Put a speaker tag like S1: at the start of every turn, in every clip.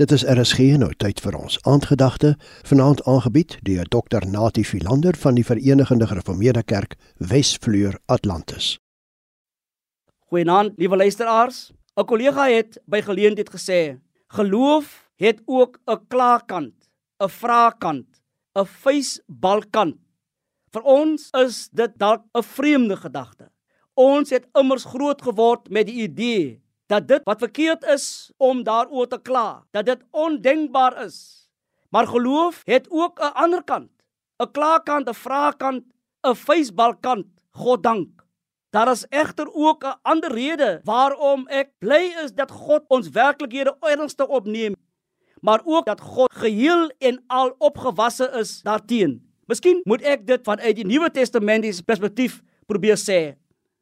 S1: Dit is RSG nou tyd vir ons aandgedagte vanaand aangebied deur Dr Natie Philander van die Verenigde Gereformeerde Kerk Wesvleur Atlantis.
S2: Goeienaand, liewe luisteraars. 'n Kollega het by geleentheid gesê: "Geloof het ook 'n klaarkant, 'n vraakant, 'n feesbalkant. Vir ons is dit dalk 'n vreemde gedagte. Ons het immers groot geword met die idee dat dit wat verkeerd is om daaroor te kla, dat dit ondenkbaar is. Maar geloof het ook 'n ander kant, 'n klaakant, 'n vraagkant, 'n feesbalkant. God dank. Daar is egter ook 'n ander rede waarom ek bly is dat God ons werklikhede ernstig opneem, maar ook dat God geheel en al opgewasse is daarteen. Miskien moet ek dit vanuit die Nuwe Testamentiese perspektief probeer sê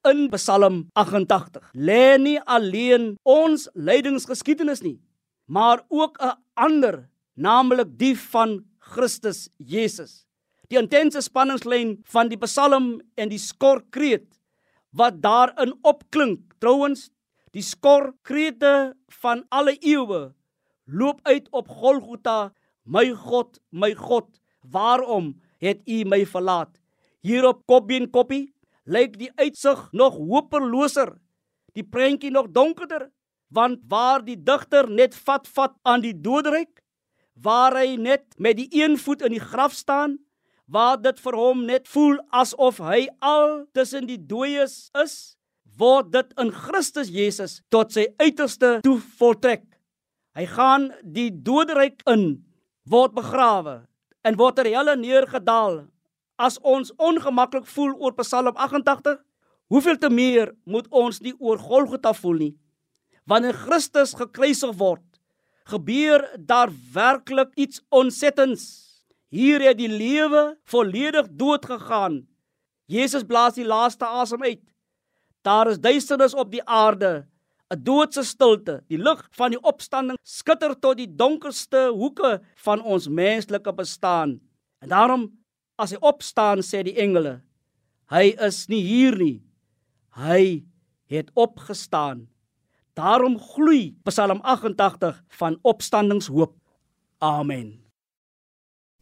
S2: in Psalm 88. Lê nie alleen ons lydingsgeskiedenis nie, maar ook 'n ander, naamlik die van Christus Jesus. Die intense spanningslyn van die Psalm en die skorkreet wat daarin opklink. Trouwens, die skorkrete van alle eeue loop uit op Golgotha, my God, my God, waarom het U my verlaat? Hierop kopbeen koppie lyk die uitsig nog hopeloser, die prentjie nog donkerder, want waar die digter net vat vat aan die doodryk, waar hy net met die een voet in die graf staan, waar dit vir hom net voel asof hy al tussen die dooies is, word dit in Christus Jesus tot sy uiterste toe voltrek. Hy gaan die doodryk in, word begrawe en word ter helle neergedaal as ons ongemaklik voel oor Psalm 88, hoeveel te meer moet ons nie oor Golgotha voel nie. Wanneer Christus gekruisig word, gebeur daar werklik iets ontsettends. Hier het die lewe volledig dood gegaan. Jesus blaas die laaste asem uit. Daar is duisternis op die aarde, 'n doodse stilte. Die lig van die opstanding skitter tot die donkerste hoeke van ons menslike bestaan. En daarom as hy opstaan sê die engele hy is nie hier nie. Hy het opgestaan. Daarom gloei Psalm 88 van opstandingshoop. Amen.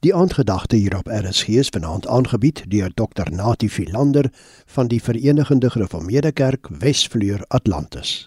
S1: Die aandgedagte hier op RSG is vanaand aangebied deur Dr Natie Philander van die Verenigde Gereformeerde Kerk Wesvleur Atlantis